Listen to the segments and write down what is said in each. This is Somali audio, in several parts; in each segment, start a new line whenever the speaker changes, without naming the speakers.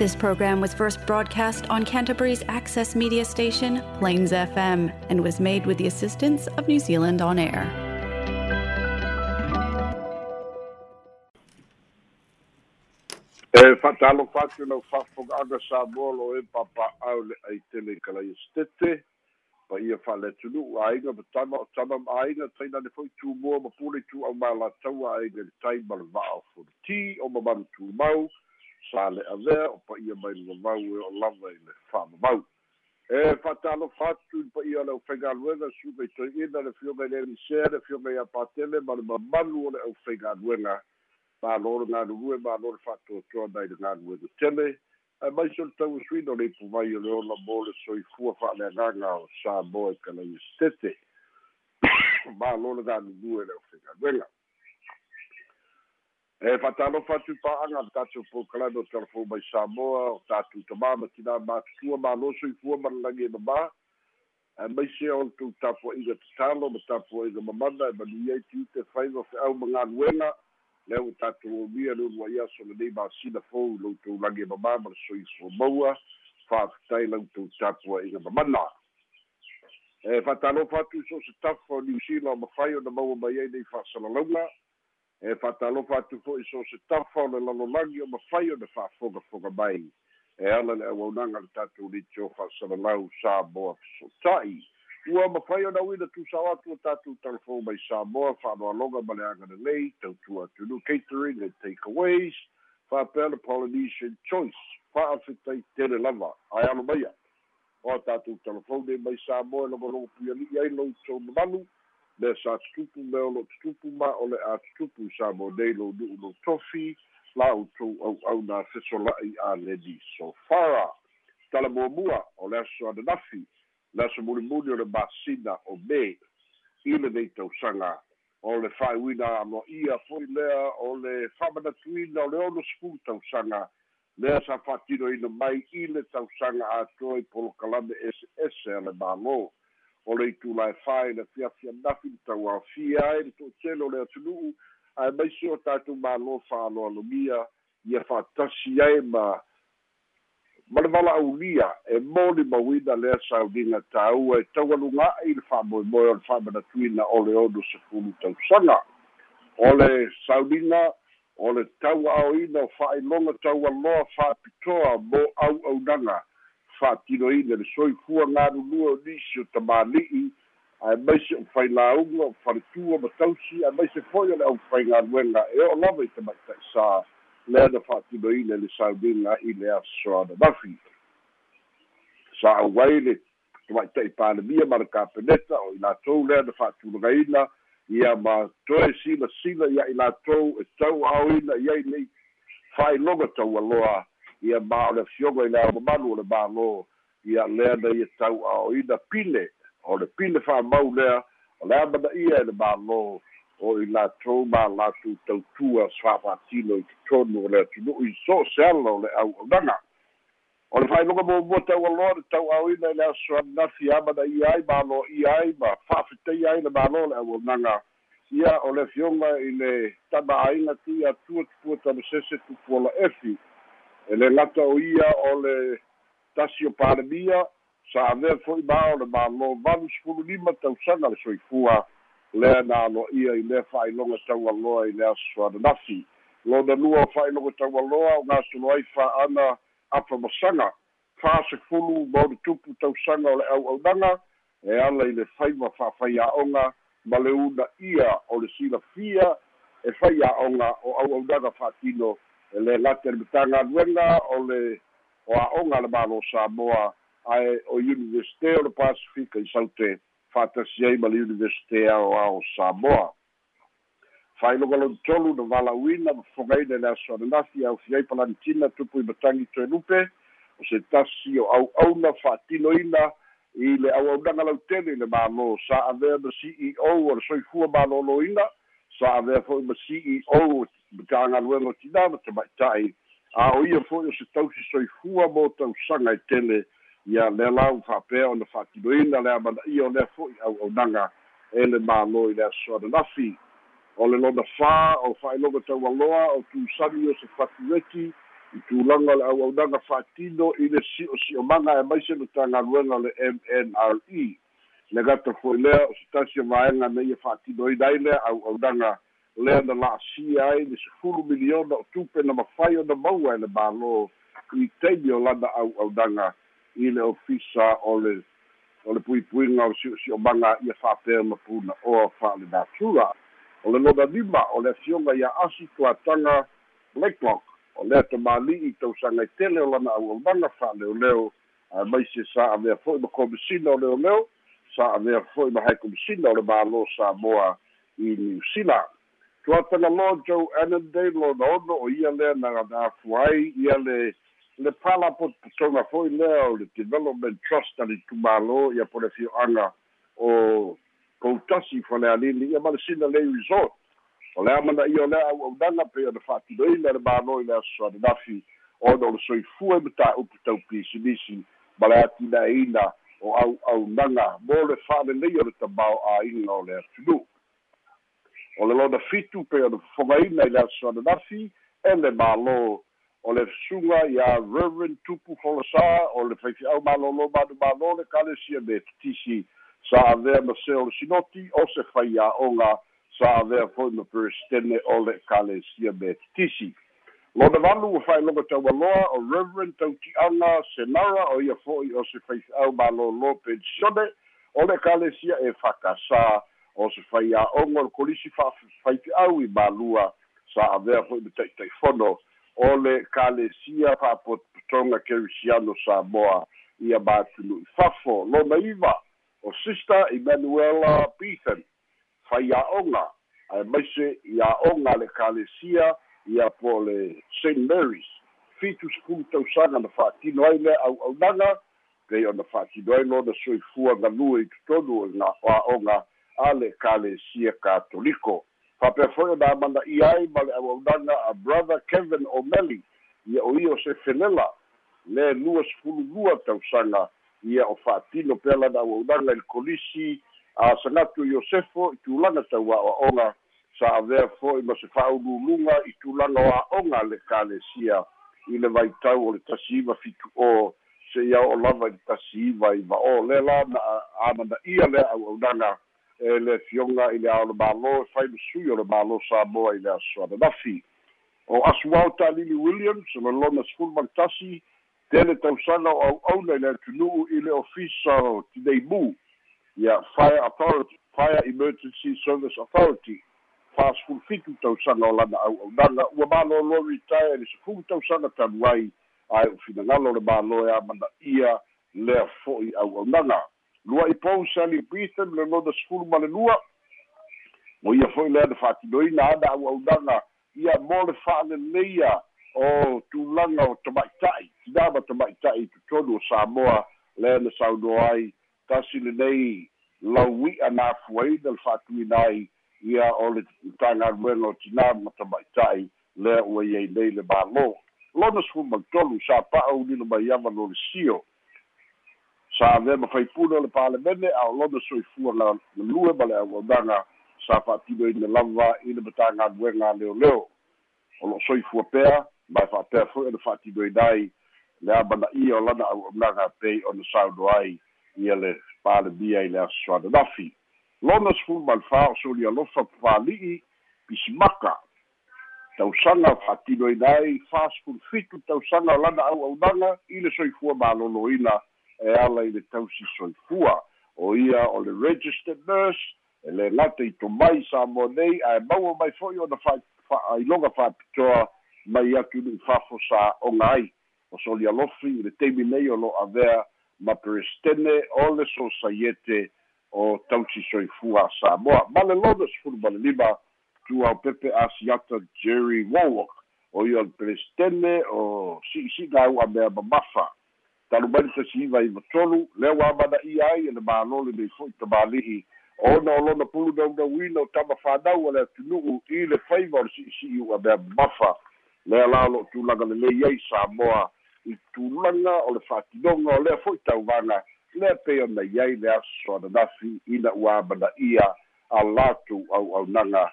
This program was first broadcast on Canterbury's access media station, Plains FM, and was made with the assistance of New Zealand On Air.
e fa'atalo fatu lau fa'afoga'aga sa moa lo e papa'au le ai tele i kalaia stete pa ia fa'aleatunu'u aiga ma tama o tama ma aiga tainane fo'i tumua ma pule tu'au malatou aiga le tai ma le va'a o foloti o mamalu tumau sa le avea o pa ia mai le vavau e o lava i le fa'amamau e fa'atalo fatu pa ia le aufaigaluega suga i toi'ina le fioga i le elisea le fioga i apatele ma le mamalu o le aufaigaluega malo le galulue malo le fa'atoatoa nai le galuega tele. Ae mai so le tauasuina o le ipuvai o le ola mo le soifua fa'aleagaga o samoa e kalaia setete malo le galulue le aufegaluega e fa'atalofa atu pa'aga le tatou pokalame o telefon mai samoa o tatou tamā ma tinā matutua malo soifua ma le lagi e mamā maise o le tou tapua'iga tatalo ma tapua'iga mamana e manuia i tiute faiga fe'au ma galuega le o tatou omia le ulu ai aso lenei masina fou loutou lagi mamā ma le soifua maua fa'afetai lautou tapua'iga mamana e fa'atalofa atu so se tafa o niusila o mafai ona maua mai ai nei fa'asalalauga e fa'atalofa atu fo'i so se tafa o le lalolagi o mafai ona fa'afogafoga mai. E ala le auaunaga le tatou liti o fa'asalalau sa moa fesota'i ua mafai ona uina tusao atu o tatou telefon mai samoa fa'aloaloga ma le aga lelei tautua atunu catering and takeaways fa'apea le polynesian choice fa'afetai tele lava. Ae alo maia o tatou telefon e mai samoa e logologo puiali'i ai loutou mamalu sa tutupu me o lo tutupu ma o le a tutupu sa mo nei lo nu'u lo tofi la'outou au'au na fesola'i a ledi sofara talamuamua o le aso ananafi le aso mulimuli o le masina o me i lenei tausaga o le fa'aiuina aloa'ia fo'i lea o le fa'amanatuina o le ono sepulu tausaga lea sa fa'atinoina mai i le tausaga atoa i polokalame ese ese a le mālō o le itulae fai le fiafia nafi le tauafia ai le to'atele o le atunu'u ae maisi o tatou mālō fa'aloalomia ia fa'atasi ai ma ma le vala'aulia e moli mauina lea sauliga tāua e taualuga'i i le fa'amoemoe o le fa'amanatuina o le ono sepulu tausaga o le sauliga o le taua'aoina o fa'ailoga taualoa fa'apitoa mo au'aunaga fa'atinoina le soifua galulue o nisi o tamāli'i ae maise o failauga o faletua ma tausi ae maise fo'i o le ʻaufaigaluega e o lava i tamaʻitaʻisā lea na fa'atinoina le sauliga i le aso ananafi sa auai le tamaʻitaʻi palemia ma le kapeneta o i latou lea na fa'atulagaina ia ma toe silasila ia i latou e tau'aoina i ai nei fa'ailoga taualoa ia ma o le afioga i le aomamalu o le mālō ia lea na ia tau'aoina pile. O le pile fa'amau lea o le amanaʻia e le mālō o i latou ma latou tautua fa'afa'atino i totonu o le atunu'u i so se ala o le au'aunaga o le fa'ailoga muamua taualoa le tau'aoina i le aso ananafi amanaʻia ai mālo'ia ai ma fa'afetaia ai le mālō le au'aunaga ia o le afioga i le tamāiga tui atua tupua tamasese tupuola efi e le lata o ia o le tasi o palemia sa avea fo'i ma o le mālō valu sepulu lima tausaga le soifua lea na alo'ia i lea fa'ailoga taualoa i le aso ananafi lona lua o fa'ailoga taualoa o gasolo ai fa'ana afamasaga fasefulu ma o le tupu tausaga o le au'aunaga e ala i le faima fa'afaia'oga ma le una ia o le silafia e faia'oga o au'aunaga fa'atino e le late le matagaluega o le o a'oga le malo samoa ae o universite o le pasifika i saute fa'atasi ai ma le universite ao ao samoa fa'ailogalonu tolu na valauina ma fogaina i le aso ananafi aufi ai palanitina tupu i matagi toe lupe o se tasi o au'auna fa'atinoina i le auaunaga lautele i le mālō sa avea ma ceo o le soifua malōlōina sa avea fo'i ma ceo tagaluega o tinā ma tamaʻitaʻi a o ia fo'i o se tausi soifua mo tausaga i tele ia le lau fa'apea ona fa'atinoina le amanaʻia o lea fo'i auaunaga e le mālō i le aso ananafi o le lona fā o fa'ailoga taualoa o tusani o se fatueti i tulaga o le auaunaga fa'atino i le si'osi'omaga e maise le tagaluega le mnre le gata fo'i lea o se tasi vaega na ia fa'atinoina ai lea auaunaga lea na la'asia ai le sefulu miliona o tupe na mafai ona maua e le mālō i taimi o lana auaunaga i le ofisa o le o le puipuiga o si'osi'omaga ia fa'apea ma puna o fa'alenatura o le lona lima o le afioga ia asi tuataga blacklock o lea tamāli'i tausaga i tele o lana auaunaga fa'aleoleo ae sa avea fo'i ma komisina o leoleo sa avea fo'i ma hae komisina o le mālō samoa i new zealand tuataga loa joe annandale lona ono o ia lea na afu ai ia le le pala potopotoga fo'i lea o le development trust ali tumālō ia po le fio'aga o koutasi falealili ia ma sina lei resort o le amanaʻia o lea auaunaga pei ona fa'atinoina le mālō i le asosoananafi ona o le soifua i mataupu taupisinisi ma le atinaeina o auaunaga mo le fa'alelei o le tamao āiga o le atunuu o le lona fitu pe ona fofogaina i le asosoananafi e le mālō o le fesuga iā reverend tupu folosā o le faifi'au malōlō manumālō le kalesia me titisi sa avea ma se o le sinoti o se faiaʻoga sa avea fo'i ma peresidene o le kalesia me titisi. Lona valu ua fa'ailoga taualoa o reverend tauti'aga senara o ia fo'i o se faifi'au malōlō pensione o le kalesia e fakasā o se faiaʻoga o le kolisi fa'afaifi'au i malua sa avea fo'i ma taʻitaʻifono o le kalesia fa'apotopotoga kerisiano samoa ia matunu'i fafo lona iva o sister emanuela beethan faiaʻoga ae maise iā'oga le kalesia ia po le st marys. Fitu sepulu tausaga na fa'atino ai le au'aunaga pei ona fa'atino ai lona soifua galue i totonu o ga a'oga a le kalesia katoliko. Fa'apea fo'i ona amana'i ai ma le auaunaga a brother kevin o'malley ia o ia o se felela le lua sepulu lua tausaga ia o fa'atino pea lana auaunaga i le kolisi a sagatu iosefo i tulaga taua'oa'oga sa avea fo'i ma se fa'aululuga i tulaga o a'oga le kalesia i le vaitau o le tasiiva fitu o se'ia o lava i le tasiiva i va'o le la na amanaʻia le auaunaga e le fioga i le ao le mālō e fai masui o le mālō samoa i le asosoananafi o asu ao ta'alili williams o le lona sefulu magatasi tele tausaga o au'auna i le atunu'u i le ofisa o ia fire authority fire emergency service authority fasefulu tausaga o lana au'aunaga ua malōlō retire i le sefulu tausaga talu ai ae ufinagalo le mālō e amana'ia lea fo'i au'aunaga lua i pou sali britain le lona sefulu ma le lua. Mo ia fo'i lea na fa'atinoina ana au'aunaga ia mo le fa'aleleia o tulaga o tama'ita'i. Tinā ma tama'ita'i totonu o samoa lea na saunoa ai tasi lenei laui'a na afuaina le fa'atuina ai ia o le tagaluega o tinā ma tama'ita'i lea ua iai nei le mālō. Lona sefulu ma le tolu sa pa'aunilo mai ava lo le sio sa avea mafaipule o le palemene a o lona soifua na lue ma le auaunaga sa fa'atinoina lava i le matagaluega a leoleo o lo'o soifua pea mae fa'apea fo'i ona fa'atinoina ai le amana'ia o lana auaunaga pei ona sauno ai ia le palemia i le asosoananafi lona sefulu ma le fā o solialofa fali'i pisimaka. Tausaga fa'atinoina ai fasefulu fitu tausaga o lana auaunaga i le soifua malōlōina e ala i le tausi soifua o ia o le registered nurse e le gata i tomai sa mo nei ae maua mai fo'i ona fa'ailoga fa'apitoa mai atu sa oga ai. O solialofi i le taimi nei o lo avea ma peresidene o le sosaiete o tausi soifua samoa. Ma le lona sefulu ma le lima tuau pepe asiata jerry warlock. O ia le peresidene o si'isi'ga au'a mea mamafa talumai le tasiiva i vatolu lea ua amanaʻia ai e le mālole nei fo'i tamāli'i ona o lona pulu naunauina o tama fanau a le atunu'u i le faiva o le si'isi'i ua mea mafa. Lea la o lo'o tulaga lelei ai samoa. I tulaga o le fa'atinoga o lea fo'i tauvaga lea pei ona iai le aso ananafi ina ua amanaʻia a latou au'aunaga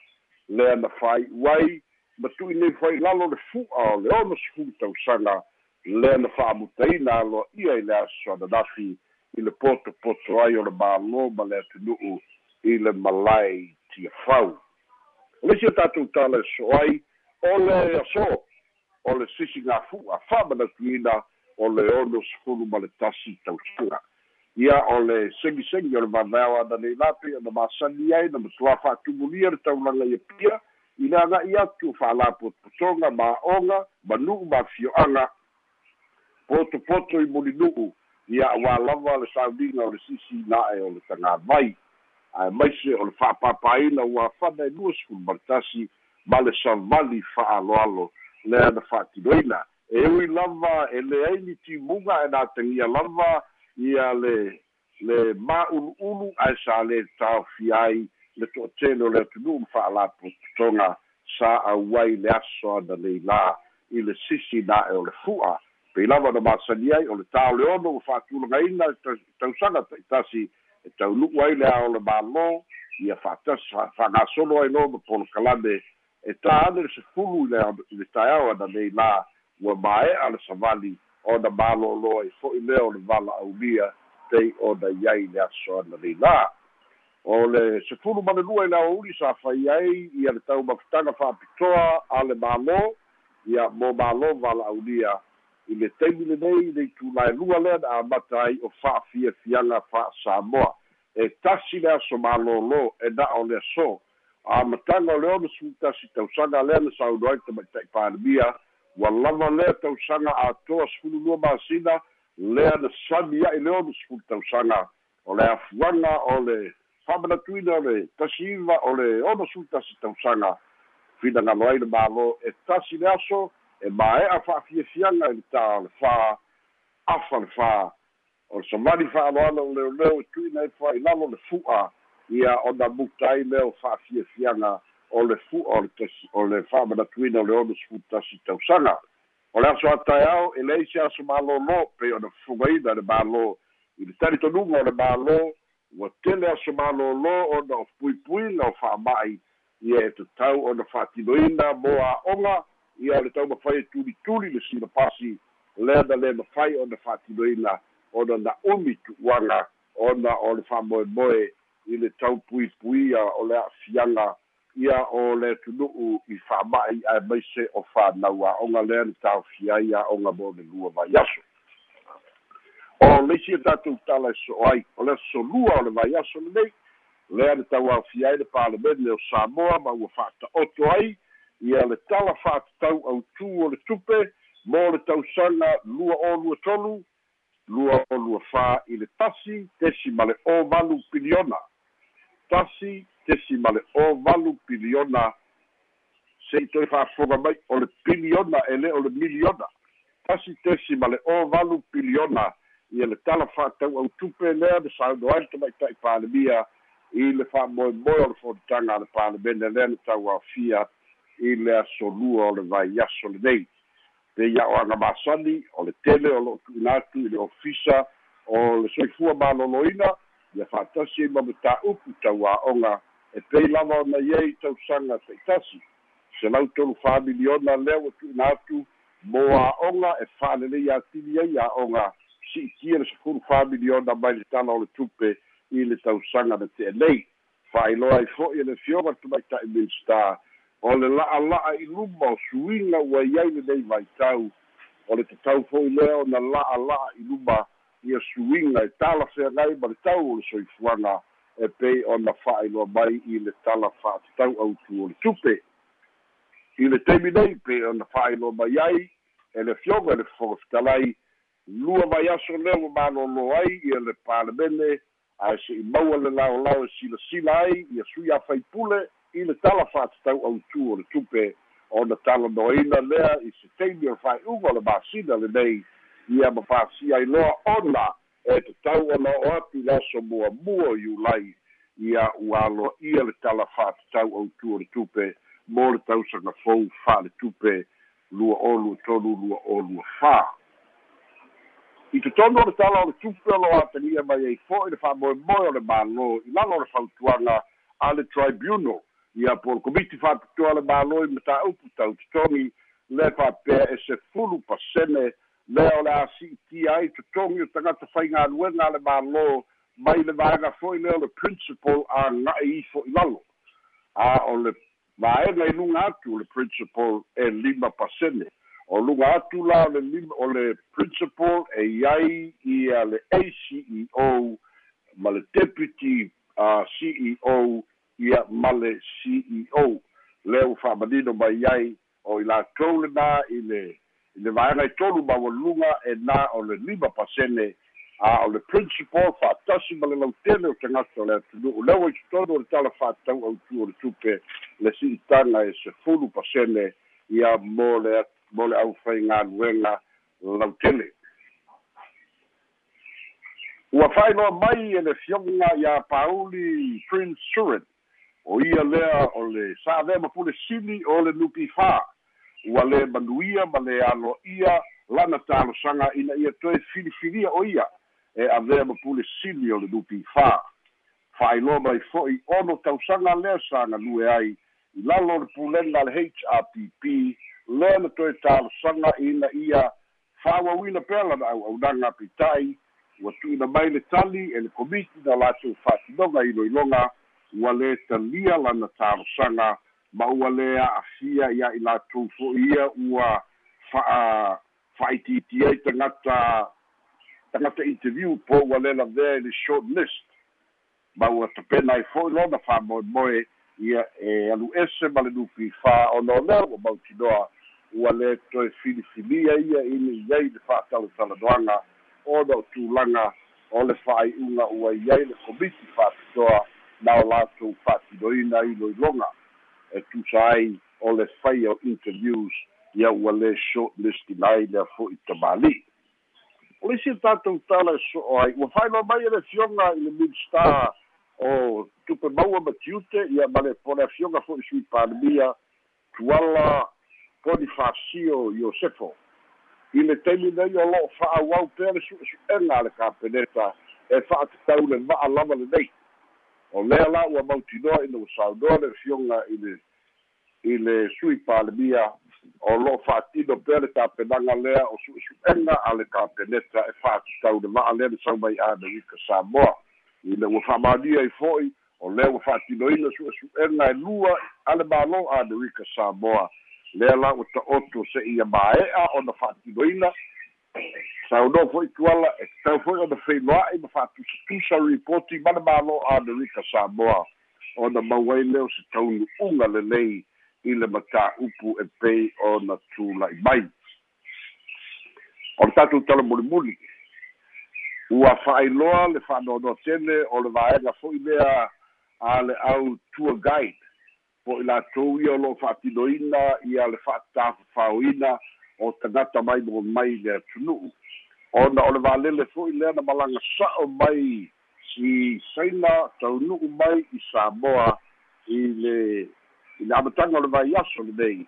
lea na fāi'u ai ma tu'i nei fai lalo le fu'a o le ono sefulu tausaga lea na fa'amutaina aloa'ia i le aso ananafi i le potopoto ai o le mālō ma le atunu'u i le malae tiafau o lesi o tatou tala e so ai o le aso o le sisi gafu'a fa'amanatuina o le ono sefulu ma le tasi tausaga ia o le segisegi o le manaeo ana nei lape ona masani ai na matuā fa'atumulia le taulaga ia pia i le aga'i atu fa'alapotopotoga ma'oga manu'u mafio'aga potopoto i mulinu'u ia auā lava le sauliga o le sisi na'e o le tagavai ae maise o le fa'apapāina ua fana e lua sefulu ma le tasi ma le savali fa'aloalo lea na fa'atinoina e ui lava e leai ni timuga e natagia lava ia le le ma'ulu'ulu ae sa lē taofia ai le to'atele o le atunu'u ma fa'alapototoga sa auai le aso ana leilā i le sisi na'e o le fu'a pei lava na masani ai o le taoleono ua fa'atulagaina tausaga ta'itasi e taunu'u ai le a o le mālō ia fa'atasi fa'agasolo ai lo ma polokalame e tā ane le sefulu i le taeao ana leilā ua mae'a le savali ona mālōlō ai fo'i lea o le vala'aulia pei ona iai le aso ana leilā o le sefulu ma le lua i le aouli sa fai ai ia le taumafutaga fa'apitoa a le mālō ia mo mālō vala'aulia i le taimi lenei le itulaelua lea na amata ai o fa'afiafiaga fa'asamoa e tasi le aso mālōlō e na'o le aso amataga o le ono sutasi tausaga lea na sauno ai tamaita'i palemia ua lava lea tausaga atoa sefulu lua masina lea na sani a'i le ono sefulu tausaga. O le afuaga o le fa'amanatuina o le tasi iva o le ono sefulu tasi tausaga. Finagalo ai le mālō e tasi le aso e mae'a fa'afiafiaga i le tā o le fā afa le fā o le samani fa'aloalo o leoleo e tu'ina e fa'ailalo le fu'a. Ia ona muta ai lea o fa'afiafiaga o le fu'a o le o le fa'amanatuina o le ono sefulu tasi tausaga o le aso ataeao e leai se aso mālōlō pei ona fofogaina le mālō i le talitonuga o le mālō ua tele aso mālōlō ona o puipuiga o fa'ama'i ia e tatau ona fa'atinoina mo a'oga ia o le taumafai e tulituli le silapasi lea na lē mafai ona fa'atinoina ona na umi tu'uaga ona o le fa'amoemoe i le taupuipuia o le a'afiaga ia o le tunu'u i fa'ama'i ae maise o fanau a'oga lea na taofia ai a'oga mo le lua vaiaso o leisi e tatou tala e so'o ai. O le asolua o le vaiaso lenei. Lea na tauaofia ai le palemene o samoa ma ua fa'ata'oto ai ia le tala fa'atatau autū o le tupe mo le tausaga lua o lua tolu lua o lua fā i le tasi tesi ma le ovalu piliona. Tasi tesi ma le ovalu piliona. Se'i toe fa'afoga mai o le piliona e lē o le miliona. Tasi tesi ma le ovalu piliona ia le tala fa'atau autupe lea le sauno ai le tamaita'i palemia i le fa'amoemoe o le fo'otaga a le palemene lea na tauafia i le asolua o le vaiaso lenei pe ia o aga masani o le tele o lo'o tu'una atu i le ofisa o le soifua malōlōina ia fa'atasi ai ma matā'upu tauā'oga e pei lava ona iai tausaga ta'itasi se lau tolu familiona lea ua tu'una atu mo a'oga e fa'alelei atili ai a'oga si'itia le sefulu familiona mai le tala o le tupe i le tausaga na te'elei fa'ailoa ai fo'i e le fioga tamaita'i minstar o le la'ala'a i luma o suiga ua iai lenei vaitau. O le tatau fo'i lea ona la'ala'a i luma ia suiga e talafeagai ma le tau o le soifuaga. E pei ona fa'ailoa mai i le tala fa'atatau autu o le tupe. I le taimi nei pei ona fa'ailoa mai ai e le fioga e le fofoga lua mai aso lea ua malōlō ai ia le palemene ae se'i maua le laolao e silasila ai ia sui afaipule i le tala fa'atatau autū o le tupe ona talanoaina lea i se taimi o le fa'ai'uga o le masina lenei ia ma fa'asia iloa ona e tatau ona o atu i le aso muamua o iulai ia ua aloa'ia le tala fa'atatau autū o le tupe mo le tausaga fou fa'ale tupe lua o tolu lua o lua fā i totonu o le tala o le tupe o lo atagia mai ai fo'i le fa'amoemoe o le mālō i lalo o le fautuaga a le tribunal ia po le komiti fa'apitoa le māloi ma tāupu tautotogi le fa'apea e se fulu pasene lea o le a si'itia ai totogi o tagata faigaluega a le mālō mai le vaega fo'i lea o le principal aga'i i fo'i lalo. A o le vaega i luga atu le principal e lima pasene. O luga atu la o le lima o le principal e iai ia le aceo ma le deputy uh, ceo ia ma le ceo le ua fa'amanino mai ai o i latou lenā i le i le vaega i tolu maualuga e nā o le lima pasene a o le principal fa'atasi ma le lautele o tagata o le atunu'u le ua i totonu o tala fa'atau autu o le tupe le si'itaga e sefulu pasene ia mo le mo le ʻaufaigaluega lautele ua fa'ailoa mai e le fioga iā pauli prince suren o ia lea o le sa lea ma pule sili o le nupi fā ua lē manuia ma le alo'ia lana talosaga ina ia toe filifilia o ia e avea ma pule sili o le nupi fā fa'ailoa mai fo'i ono tausaga lea sa galue ai i lalo o le pulega le hrpp lea na toe talosaga ina ia. Fa'auauina pea lana au'aunaga pita'i ua tu'una mai le tali e le komiti na latou fa'atinoga iloiloga ua lē talia lana talosaga ma ua lē a'afia ia i latou fo'i ia ua fa'a fa'aitiiti ai tagata tagata interview po ua lē lavea i le short list. Ma ua tapena ai fo'i lona fa'amoemoe ia e alu ese ma le nupi fā ono lea ua mautinoa ua lē toe filifilia ia ini iai le fa'atalatalanoaga o tulaga o le fa'ai'uga ua iai le komiti fa'apitoa na o latou fa'atinoina iloiloga e tusa ai o le faia o interviews ia ua lē short listina ai lea fo'i tamāli'i o le isia tatou tala e so'o ai ua fa'ailoa mai e le fioga i le midstar o tupe maua ma ia ma le po le afioga fo'i sui palemia tuala bonifasio iosefo i le taimi nei o lo'o fa'auau pea le su'esu'ega a le kapeneta e fa'atatau le va'a lava lenei o lea la ua mautinoa ina ua saunoa le fioga i le i le sui palemia o lo'o fa'atino pea le tapenaga lea o su'esu'ega a le kapeneta e fa'atatau le va'a lea le sau mai amerika samoa. I le ua fa'amānia ai fo'i o lea ua fa'atinoina su'esu'ega e lua a le mālō amerika samoa. Lea la ua ta'oto se'i ia mae'a ona fa'atinoina saunoa fo'i tuala e tau fo'i ona feiloa'i ma fa'atusatusa reporting ma le mālō amerika samoa ona mau ai lea o se taunu'uga lelei i le matā'upu e pei ona tula'i mai. O le tatou tala mulimuli. Ua fa'ailoa le fa'anoanoa tele o le vaega fo'i lea a le au tour guide. Po i latou ia o lo'o fa'atinoina ia le fa'atafafāoina o tagata mai mo mai le atunu'u ona o le valele fo'i lea na malaga sa'o mai i saina taunu'u mai i samoa i le i le amataga o le vaiaso lenei.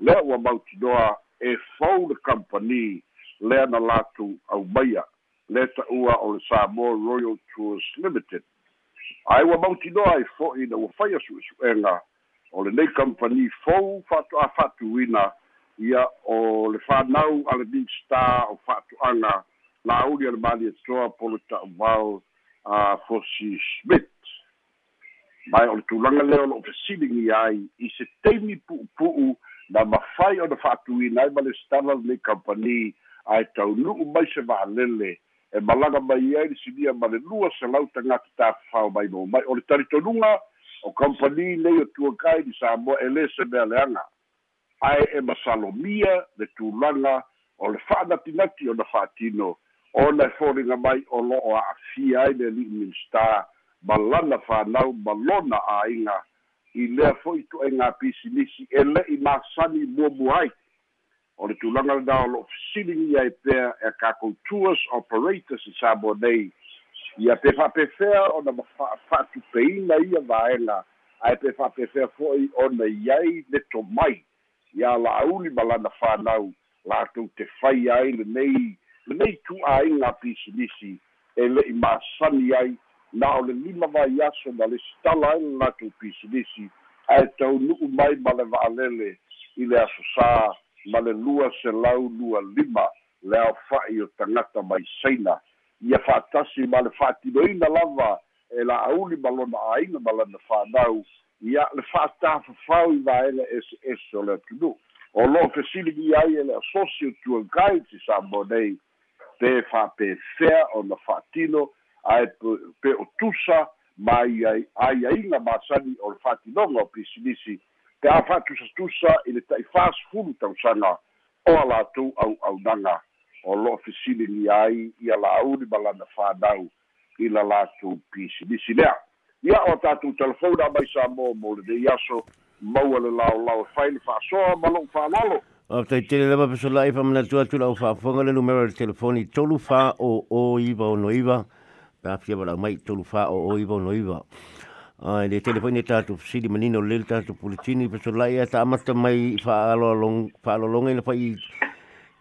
Lea ua mautinoa e fou le company lea na latou aumaia le ta'ua o le samoa royal tours limited. Ae ua mautinoa ai fo'i na ua faia su'esu'ega o lenei company fou fa'ato'a fa'atuina ia o le fanau a le big star o fa'atu'aga lauli a le maliatoa po le ta'uvao a fosi smith mai o le tulaga lea o lo'o fesiligi ai i se taimi pu'upu'u na mafai ona fa'atuina ai ma le stala lenei company ae taunu'u mai se va'alele e malaga mai ai le sinia ma le lua selau tagata tafafao mai mo mai o le talitonuga o kompani nei o tuakai di Samoa e lē se mea leaga ae e masalomia le tulaga o le fa'anatinati ona fa'atino ona e foliga mai o lo'o a'afia ai le ali'i minista ma lana fanau ma lona āiga i lea fo'i tu'aiga pisinisi e le'i masani muamua ai. O le tulaga lenā o lo'o fesiligi ai pea e kakou tours operators i nei ia pe fa'apefea ona fa'atupeina ia vaega ae pe fa'apefea fo'i ona iai le tomai ia la'auli ma lana fanau latou te fai ai lenei lenei tu'āiga pisinisi e le'i masani ai na o le lima vaiaso ma le stala ai le latou pisinisi ae taunu'u mai ma le va'alele i le asosā ma le lua selau lua lima le aofa'i o tagata mai saina ia fa'atasi ma le fa'atinoina lava e la'auli ma lona āina ma lana fanau ia le fa'atafafau i vaega ese ese o le atunu'u o lo'o fesiligi ai e le asosi o tuagai ti sa nei pe fa'apefea ona fa'atino ae pe o tusa ma ai aiaiga masani o le fa'atinoga o pisilisi pe a fa'atusatusa i le ta'i fasfulu tausaga o a latou au'aunaga o lo'o fesiligi ai ia la'auli ma lana fanau i la latou pisilisi lea ia o tatou telefona mai sa mo mo le dei aso maua le laolao e fai le fa'asoa ma lo'u fa'alolo
O tai tele lava peso lai pa mana tua tu lau whaafonga le numero le telefoni tolu wha o o iwa o no iwa. Pa fia wala mai tolu wha o o iwa o no iwa. Ai le telefoni tatu sidi manino le tatu pulitini peso lai e ta amata mai longa ina pai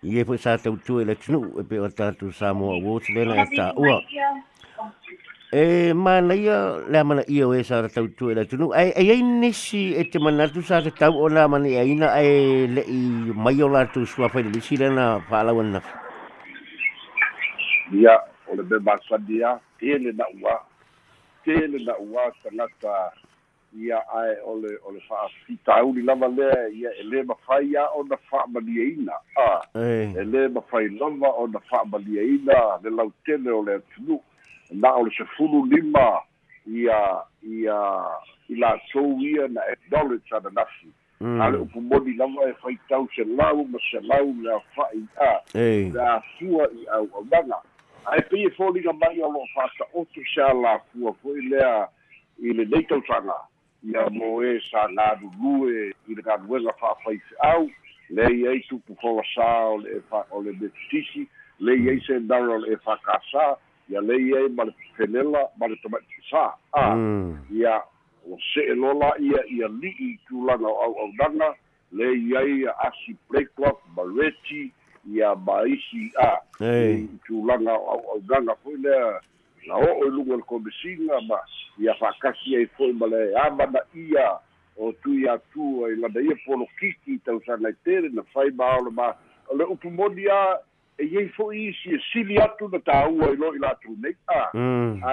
i e po sa tau tu e le tunu e pe o tatu Samoa Awards lena e ta ua. E mana ia le mana ia e sa tau tu e le tunu. Ai ai nisi e te mana tu sa tau o la mana ia ina ai le i mai o la tu sua pa le si lena pa la wana.
Ia o le beba sadia e le na ua. Te le na ua tangata ia ai o le o le fa fita uli lava le ia e le mafai ia o na fa malia ina. Ah. E le mafai lava o na fa malia ina le lau tele o le tunu. Na o le sefulu lima ia ia i latou ia na acknowledge ana nafi a le upu moni lava e faitau se lau ma se lau le afa'i a le afua i auaunaga ae peia foliga mai o lo'o fa'ata'oto se a lafua fo'i lea i lenei tausaga ia mo e sa galulue i le galuega fa'afaife'au lei ai tupu folasā o le o le metutisi lei ai se dara o le e fakasā ia lei ai ma le fenela ma le tomatisā. A ia o se'e lola ia ia li'i tulaga o au'aunaga lei ai a asi breaklock ma reti ia ma isi a i tulaga o au'aunaga fo'i lea na o'o i luga le komesiga ma ia fa'akasi ai fo'i ma le amana ia o tui atu ai lana ia polokiki tausaga i tele na fai ma o le ma o le upu moni a e iai fo'i isi e sili atu na tāua i lo'i latu nei. A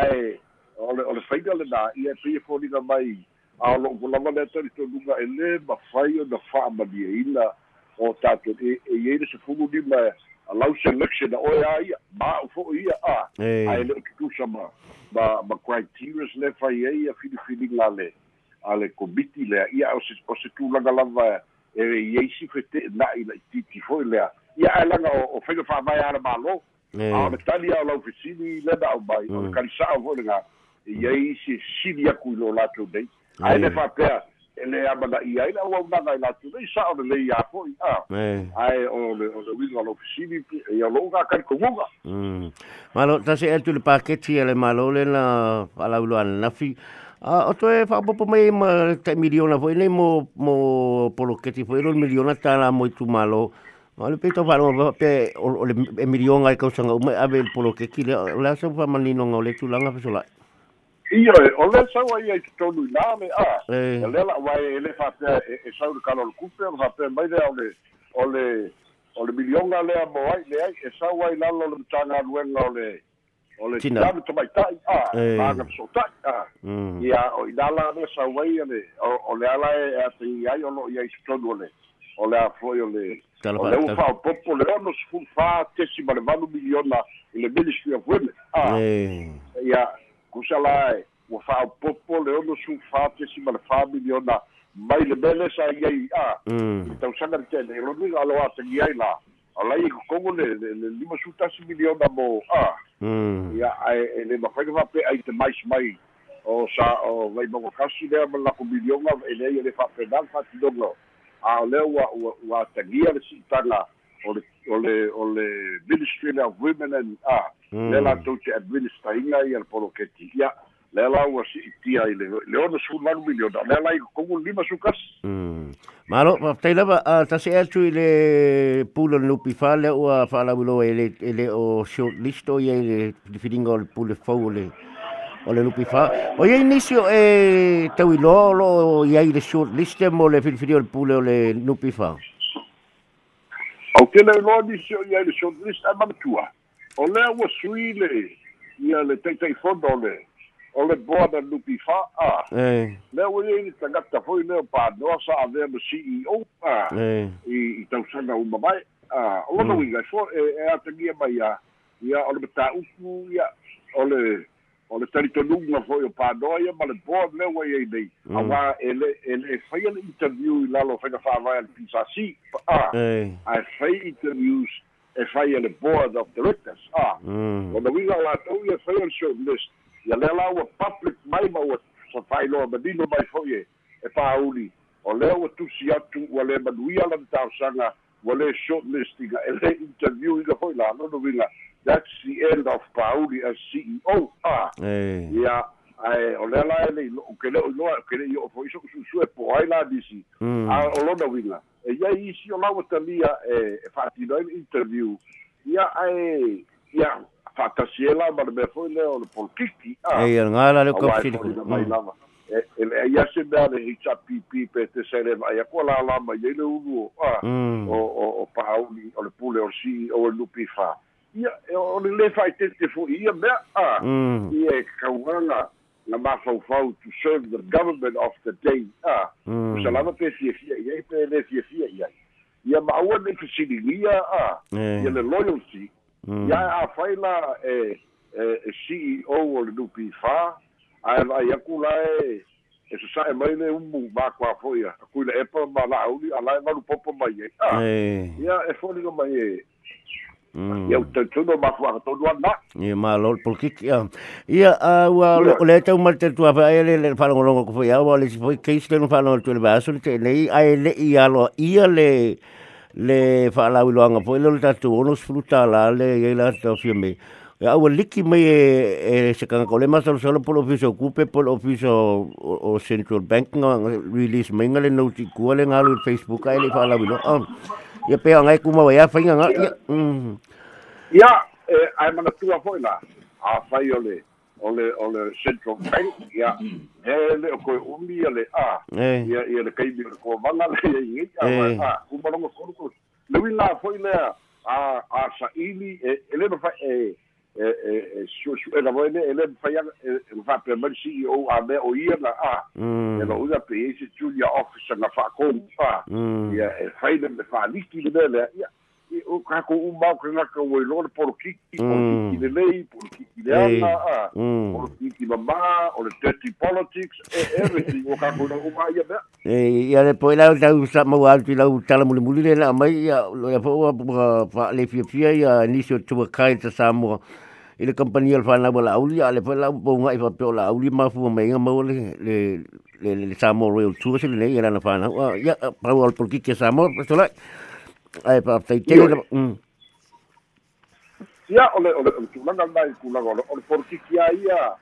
ae ole ole faiga le na ia pe foliga mai a lo ko lava le tari to lunga e le ma fai o na fa maliaina o e e ia se fumu di ma a lau selection o ia ia ma o fo ia a ai le tu sama ma ma criteria le fai ia fili fili la le ale komiti le ia o se o se tu langa lava e ia si fete na ila titi fo le ia ala o fai fa vai ala malo a le tali a lau fisini le da o bai o le kalisa o fo le nga ia isi sili aku i lo latou nei ae le faapea e le amana'i ai le auaunaga i latou nei sa o le lei a fo'i a ae o le o le uiga lo fisili ia lo'u gakalikoguga
malo tase atu le paketi e le malo lena alauloana nafi a o toe whaapopo mai ma te miliona foi nei mo mo poloketi foi lo miliona tala mo tu malo ma le peto fa no pe o le e miliona e kausanga uma ave poloketi le la so fa manino ngole tu langa fa sola
Ia, o le saua ia i tonu i nā me a. E le la wai e le whapea e sau le kano le kupe, o whapea mai le o le, o le, o le milionga lea mo ai, le ai, e sau ai lalo le mtanga nuenga o le, o le tanu to mai tai, a, maga so tai, a. Ia, o i nala le sau ai, le, o le ala e a te ai, o lo ia i tonu o le, o le a foi o le, o le ufa o popo, le ono sfun fa tesi ma le vanu miliona i le Ministry of Women, a. Ia, kusala e ua fa'aopopo le ono sufate si ma le famili mai le mele sa iai a i tausaga le te'ele'eloniga alo atagi ai la alai i kokogo le le lima sutasi miliona mo a ia ae le mafaiga fa'apea ai te maisi mai o sa o vai magokasi lea ma lako milioga e leai e le fa'atinoga a o lea ua ua atagia le si'itaga o le o le o le ministry of women and a le latou te administrainga ia le poloketi ia le la ua si'itia i le le ona sulalu miliona. Le la i kokogu lima sukasi
malo tai lava a tasi atu i le pula nupi fa le ua fa'alauiloa e le e le o short list o ia i le filinga o le pule fau o le o le lupi fa. O ye nisi o e tau ilo lo ia i le short list mo le filifili o le pule o le lupi fa?
O ke le lo nisi o ia i le short list a mamatua o lea ua sui le ia le teitei fono o le o le boa na lupi fa a.
E
lea ua ia i le tagata foi lea panoa sa avea ma ceo a.
E
i tausaga uma mai a. O lona uiga fo e e atagia mai a ia o le mataupu ia o le o le talitonuga foi o panoa ia ma le board lea ua iai nei.
Mm.
auā e le e le faia le interview i lalo faiga fa'avae a le pisasi a ae fai interviews e fai e le board of directors. A
mm.
ona uiga o latou ia fai o le short list ia lea la ua public mai ma ua safailoa manino mai fo'i e e pauli o lea ua tusi atu ua le manuia lana taosaga ua lē short list iga e lē interview iga fo'i la lono uiga that's the end of pauli as ceo a
e
ia ae o lea la e le ilo ke le o iloa ke le fo'i so susu e po ai la disi.
Mm.
A o lona uiga e ia isi o laua talia e e fa'atino ai le interview. Ia ae ia fa'atasi e la ma le mea foi lea o le polkiki a.
E ia ngala le
auā
ko
e e e le ia se mea le hpp pe te se le vai ko la la mai le ulu o a.
Mm.
O o o pauli o le pule o le CEO o le lupi fa ia e o le le fai te te foi ia mea a
mm.
ia e kaunga na mafaufau to serve the government of the day a o salama pe fia fia ia i pe le fia fia ia ia maua le fesiligia a
e
ia le loyalty. Ia a faila e e e CEO o le lupi fa a vai aku la e e se sa e mai le umu ma kwa foi a ku le epa ma la uli ala e malu popo mai e a
e
ia e foli go mai e
mm
ia o te tuno ma kwa to do na
Ia ma lol polkik ia. Ia a wa o le tau mal te tua fa ele le fa longo ko foi au le foi case le fa longo tu le baso le nei ai le ia lo ia le le fa la wi longa foi le tatu ono fruta la le ia la to firme. Ya au liki mai e e se kanga ko le ma solo solo polo ofiso kupe polo ofiso o, o Central Bank nga release mai ngale no ti ku le ngalu Facebook ai le fa la wi lo. Ia pe ngai fa nga ia. Mm.
ia e ai mana tua foi la a fai o le o le o le central bank ia e le o ko umi le a
Eh.
ia ia le kai le ko vanga le ia
Eh.
a ku ma longo ko ko le wi la foi le a a sa ili e e le fa e e e e su su e la voi le e le fa ia e fa pe mer CEO a me o ia la a.
Mm.
e lo usa pe ese Julia officer na fa ko fa ia e fai le me fa liki le le ia i o ka ko u ma ko na ko i lo por kiki por
Mm.
kiki le lei por kiki le
Ei.
ana a
Mm.
por kiki mama o le dirty politics e everything o ka ko na u ma ia me
Eh, ia le poi lau tau sa mau altu lau tala muli muli le na mai ia lo ia po pa le fia fia ia nisio tua kai ta Samoa i le company al fana wala auli ia le poi lau po ngai fa pe la auli ma fu mai nga mau le le le le Samoa Royal Tour sile nei ia na fana wa ia pa wal por ki Samoa pa sola ai pa tai te
Io.
mm.
Ia o le o le tu langa mai ku langa o le por kiki a ia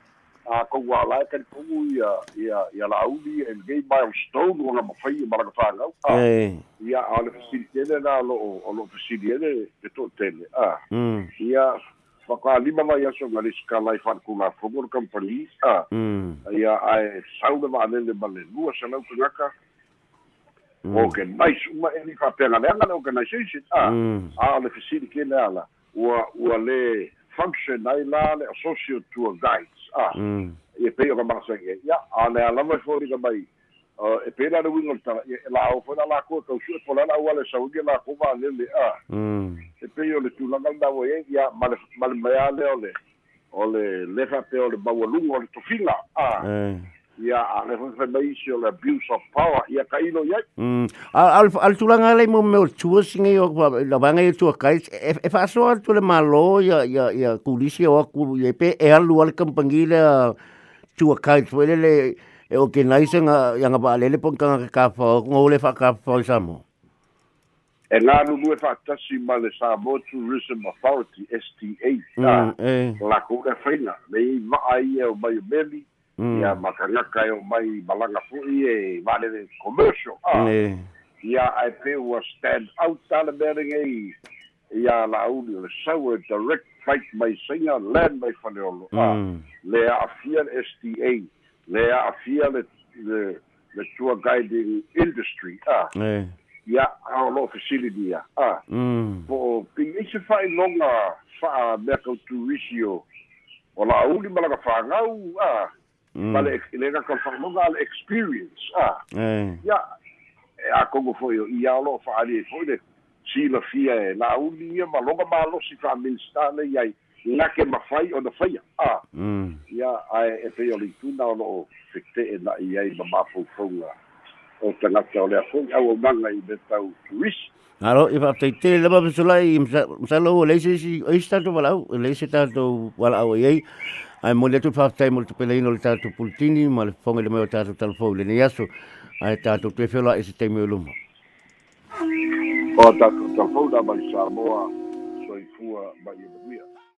a ko wa la ka ko ia ia ia la uli and gay milestone o na ma fai ma la fa nga
eh
ia a le facility na lo o lo facility de to tele ah
mm.
Ia whakalima mai aso nga le skala i whanakuna whongor company a.
Mm.
Ia ai sauna ma anele ma le lua sa lau tangaka
Mm.
organize uma e whapenga leanga le organization a a le facility ke le ala ua ua le function ai la le associate tour guides a e pe o ka masa ke ia a le ala mai fori ka mai e pena le wingo e la o fona la ko to su po la la wale sa uge la ko va le le a e pe yo le tu la da wo ye ya mal mal mai ale ole ole le fa pe ole ba wo lungo ole to fila a
eh
ya a le fa mai si ole abuse of power ya ka ino ya
Mm. Al al tulanga le mo me tua singa yo la banga yo tua kai e fa so tu le malo ya ya ya kulisi o ku ye pe e alu al kampangila tua kai foi le e o ke naisa nga yang ba le le pon ka fa ngo le fa ka fa samo.
e nga nu nu e fa tasi ma le Samoa Tourism Authority STA
Mm. Eh.
la ko le faina le ma ai e o mai o meli
Mm.
ya makangaka e o mai malanga fui e vale de commercial a
Eh.
ia ai pe ua stand out tala bering e ia lauli o le sau e direct fight mai saiga land mai faleolo a
Mm.
le a'afia le sta le a'afia le le le tour guiding industry a
Eh.
ia ao lo facility ia a
Mm.
po ping i se fa'ailoga fa'a mea kauturisio o la'auli ma laga fagau a
Mm.
ma le le ga kalfa'aloga a le experience a
Eh.
ia e a kongo foi o ia o lo fa'ali foi le sila fia e la'auli ia ma loga malosi fa'aminista le iai lake mafai o na faia a ia ae e pei o le tuna o lo'o fekte'e na'i ai ma mafaufauga o tagata o le afoi auaunaga i le tau tuisi
Alo, i fa tai te lama pesolai i msalo o leise si o ista to walau, leise tato wala au ei. Ai mo le tu fa tai mo le peleino le tato pultini, ma le fonga le meo tato talfou le ne yaso. Ai tato te whela e se te meo luma.
o tatou talafou na mai samoa soifua mai e manuia